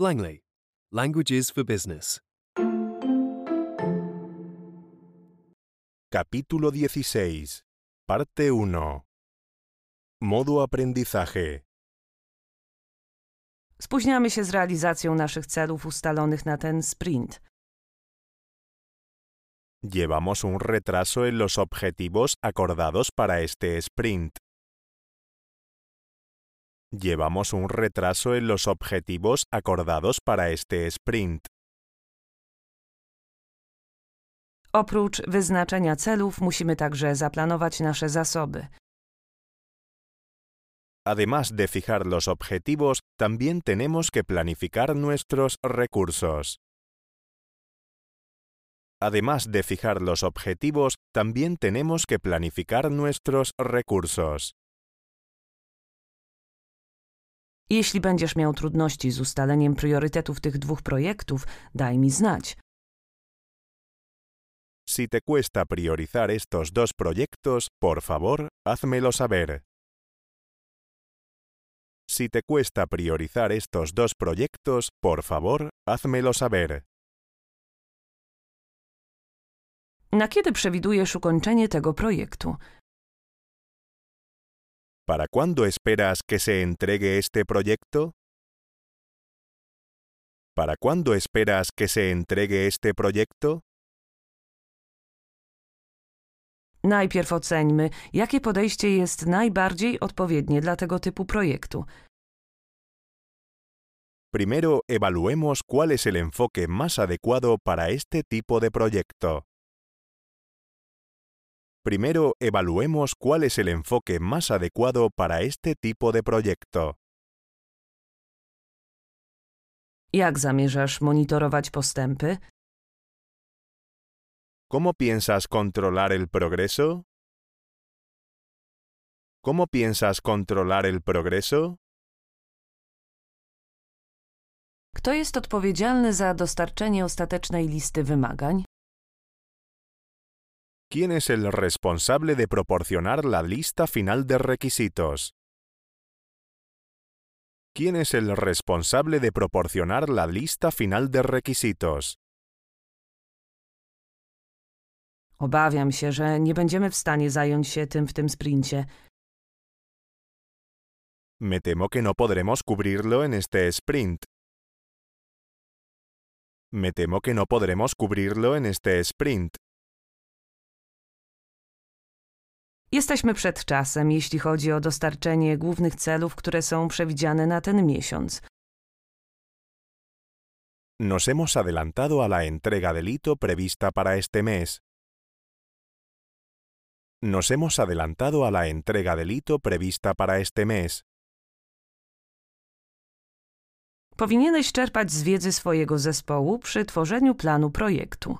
Langley. Languages for Business. Capítulo 16. Parte 1. Modo aprendizaje. Spóźniamy się z realizacją naszych celów ustalonych na ten sprint. Llevamos un retraso en los objetivos acordados para este sprint. Llevamos un retraso en los objetivos acordados para este sprint. Oprócz wyznaczenia celów musimy także zaplanować nasze zasoby. Además de fijar los objetivos, también tenemos que planificar nuestros recursos. Además de fijar los objetivos, también tenemos que planificar nuestros recursos. Jeśli będziesz miał trudności z ustaleniem priorytetów tych dwóch projektów, daj mi znać. Si te cuesta priorizar estos dos proyectos, por favor, házmelo saber. Si te cuesta priorizar estos dos proyectos, por favor, házmelo saber. Na kiedy przewidujesz ukończenie tego projektu? ¿Para cuándo esperas que se entregue este proyecto? ¿Para cuándo esperas que se entregue este proyecto? Najpierw oceńmy, jakie podejście jest najbardziej odpowiednie dla tego typu projektu. Primero evaluemos cuál es el enfoque más adecuado para este tipo de proyecto. Primero evaluemos cuál es el enfoque más adecuado para este tipo de proyecto. Jak zamierzasz monitorować postępy? ¿Cómo piensas controlar el progreso? ¿Cómo piensas controlar el progreso? Kto jest odpowiedzialny za dostarczenie ostatecznej listy wymagań? ¿Quién es el responsable de proporcionar la lista final de requisitos? ¿Quién es el responsable de proporcionar la lista final de requisitos? Obawiam się, że nie będziemy w stanie zająć się tym w tym sprincie. Me temo que no podremos cubrirlo en este sprint. Me temo que no podremos cubrirlo en este sprint. Jesteśmy przed czasem, jeśli chodzi o dostarczenie głównych celów, które są przewidziane na ten miesiąc. Nos hemos adelantado a la entrega del hito prevista para este mes. Nos hemos adelantado a la entrega del hito prevista para este mes. Powinieneś czerpać z wiedzy swojego zespołu przy tworzeniu planu projektu.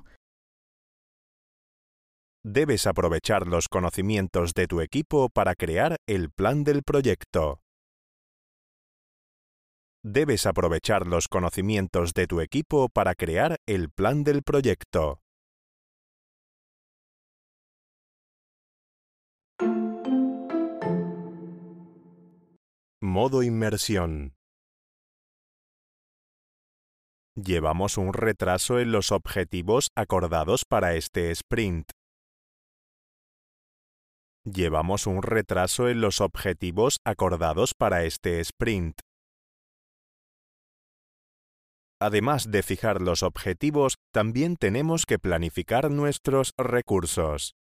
Debes aprovechar los conocimientos de tu equipo para crear el plan del proyecto. Debes aprovechar los conocimientos de tu equipo para crear el plan del proyecto. Modo inmersión. Llevamos un retraso en los objetivos acordados para este sprint. Llevamos un retraso en los objetivos acordados para este sprint. Además de fijar los objetivos, también tenemos que planificar nuestros recursos.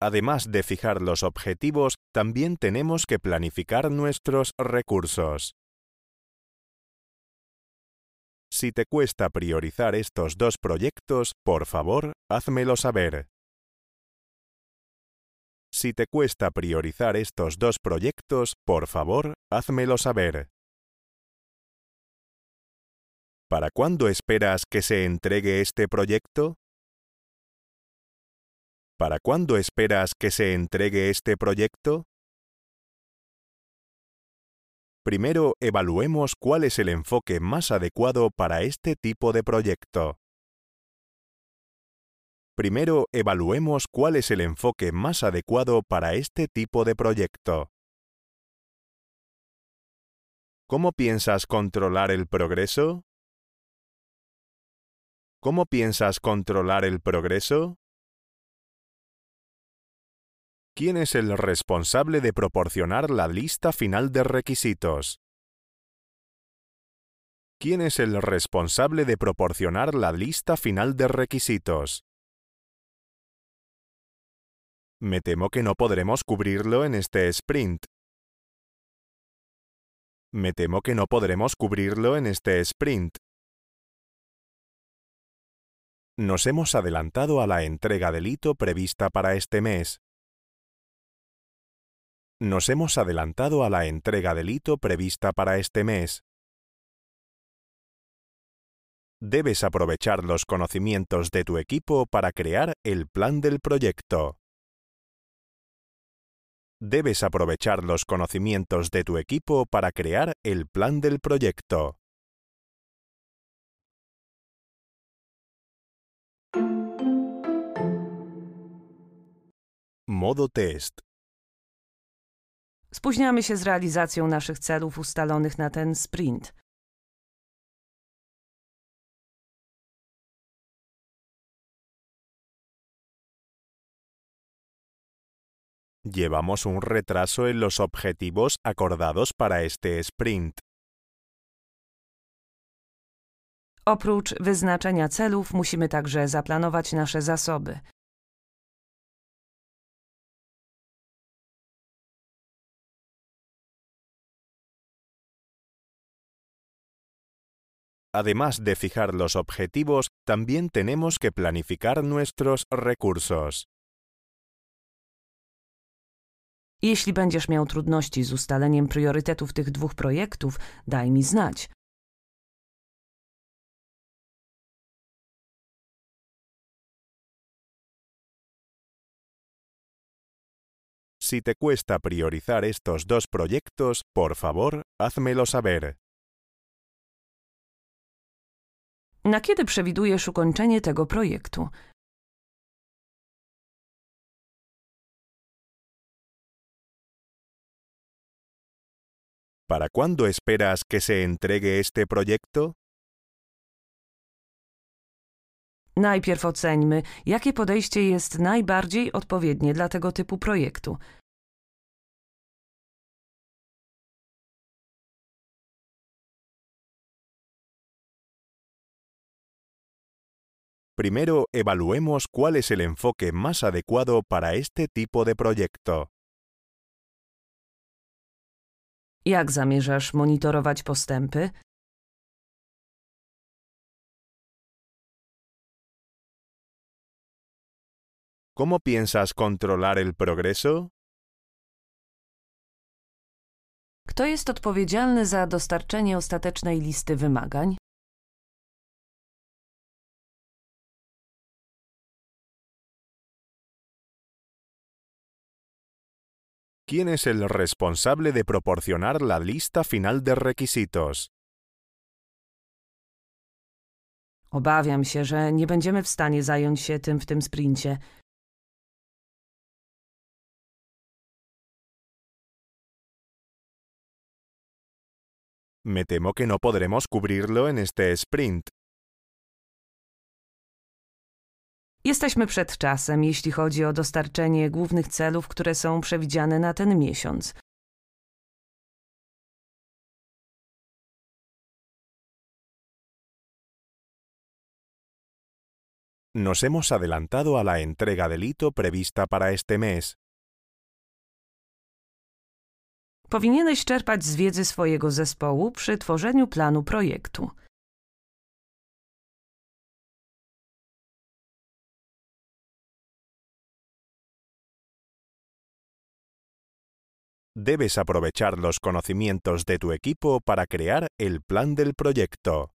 Además de fijar los objetivos, también tenemos que planificar nuestros recursos. Si te cuesta priorizar estos dos proyectos, por favor, házmelo saber. Si te cuesta priorizar estos dos proyectos, por favor, házmelo saber. ¿Para cuándo esperas que se entregue este proyecto? ¿Para cuándo esperas que se entregue este proyecto? Primero evaluemos cuál es el enfoque más adecuado para este tipo de proyecto. Primero evaluemos cuál es el enfoque más adecuado para este tipo de proyecto. ¿Cómo piensas controlar el progreso? ¿Cómo piensas controlar el progreso? ¿Quién es el responsable de proporcionar la lista final de requisitos? ¿Quién es el responsable de proporcionar la lista final de requisitos? Me temo que no podremos cubrirlo en este sprint. Me temo que no podremos cubrirlo en este sprint. Nos hemos adelantado a la entrega del hito prevista para este mes. Nos hemos adelantado a la entrega del hito prevista para este mes. Debes aprovechar los conocimientos de tu equipo para crear el plan del proyecto. Debes aprovechar los conocimientos de tu equipo para crear el plan del proyecto. Modo test. Spóźniamy się z realizacją naszych celów ustalonych na ten sprint. Llevamos un retraso en los objetivos acordados para este sprint. Oprócz wyznaczenia celów, musimy także zaplanować nasze zasoby. Además de fijar los objetivos, también tenemos que planificar nuestros recursos. Jeśli będziesz miał trudności z ustaleniem priorytetów tych dwóch projektów, daj mi znać. Si te cuesta priorizar estos dos proyectos, por favor, házmelo saber. Na kiedy przewidujesz ukończenie tego projektu? ¿Para cuándo esperas que se entregue este proyecto? Najpierw oceńmy, jakie podejście jest najbardziej odpowiednie dla tego typu projektu. Primero evaluemos cuál es el enfoque más adecuado para este tipo de proyecto. Jak zamierzasz monitorować postępy? ¿Cómo piensas controlar el progreso? Kto jest odpowiedzialny za dostarczenie ostatecznej listy wymagań? ¿Quién es el responsable de proporcionar la lista final de requisitos? Obawiam się, że nie będziemy w stanie zająć się tym w tym sprincie. Me temo que no podremos cubrirlo en este sprint. Jesteśmy przed czasem, jeśli chodzi o dostarczenie głównych celów, które są przewidziane na ten miesiąc. Nos hemos adelantado a la entrega del hito prevista para este mes. Powinieneś czerpać z wiedzy swojego zespołu przy tworzeniu planu projektu. Debes aprovechar los conocimientos de tu equipo para crear el plan del proyecto.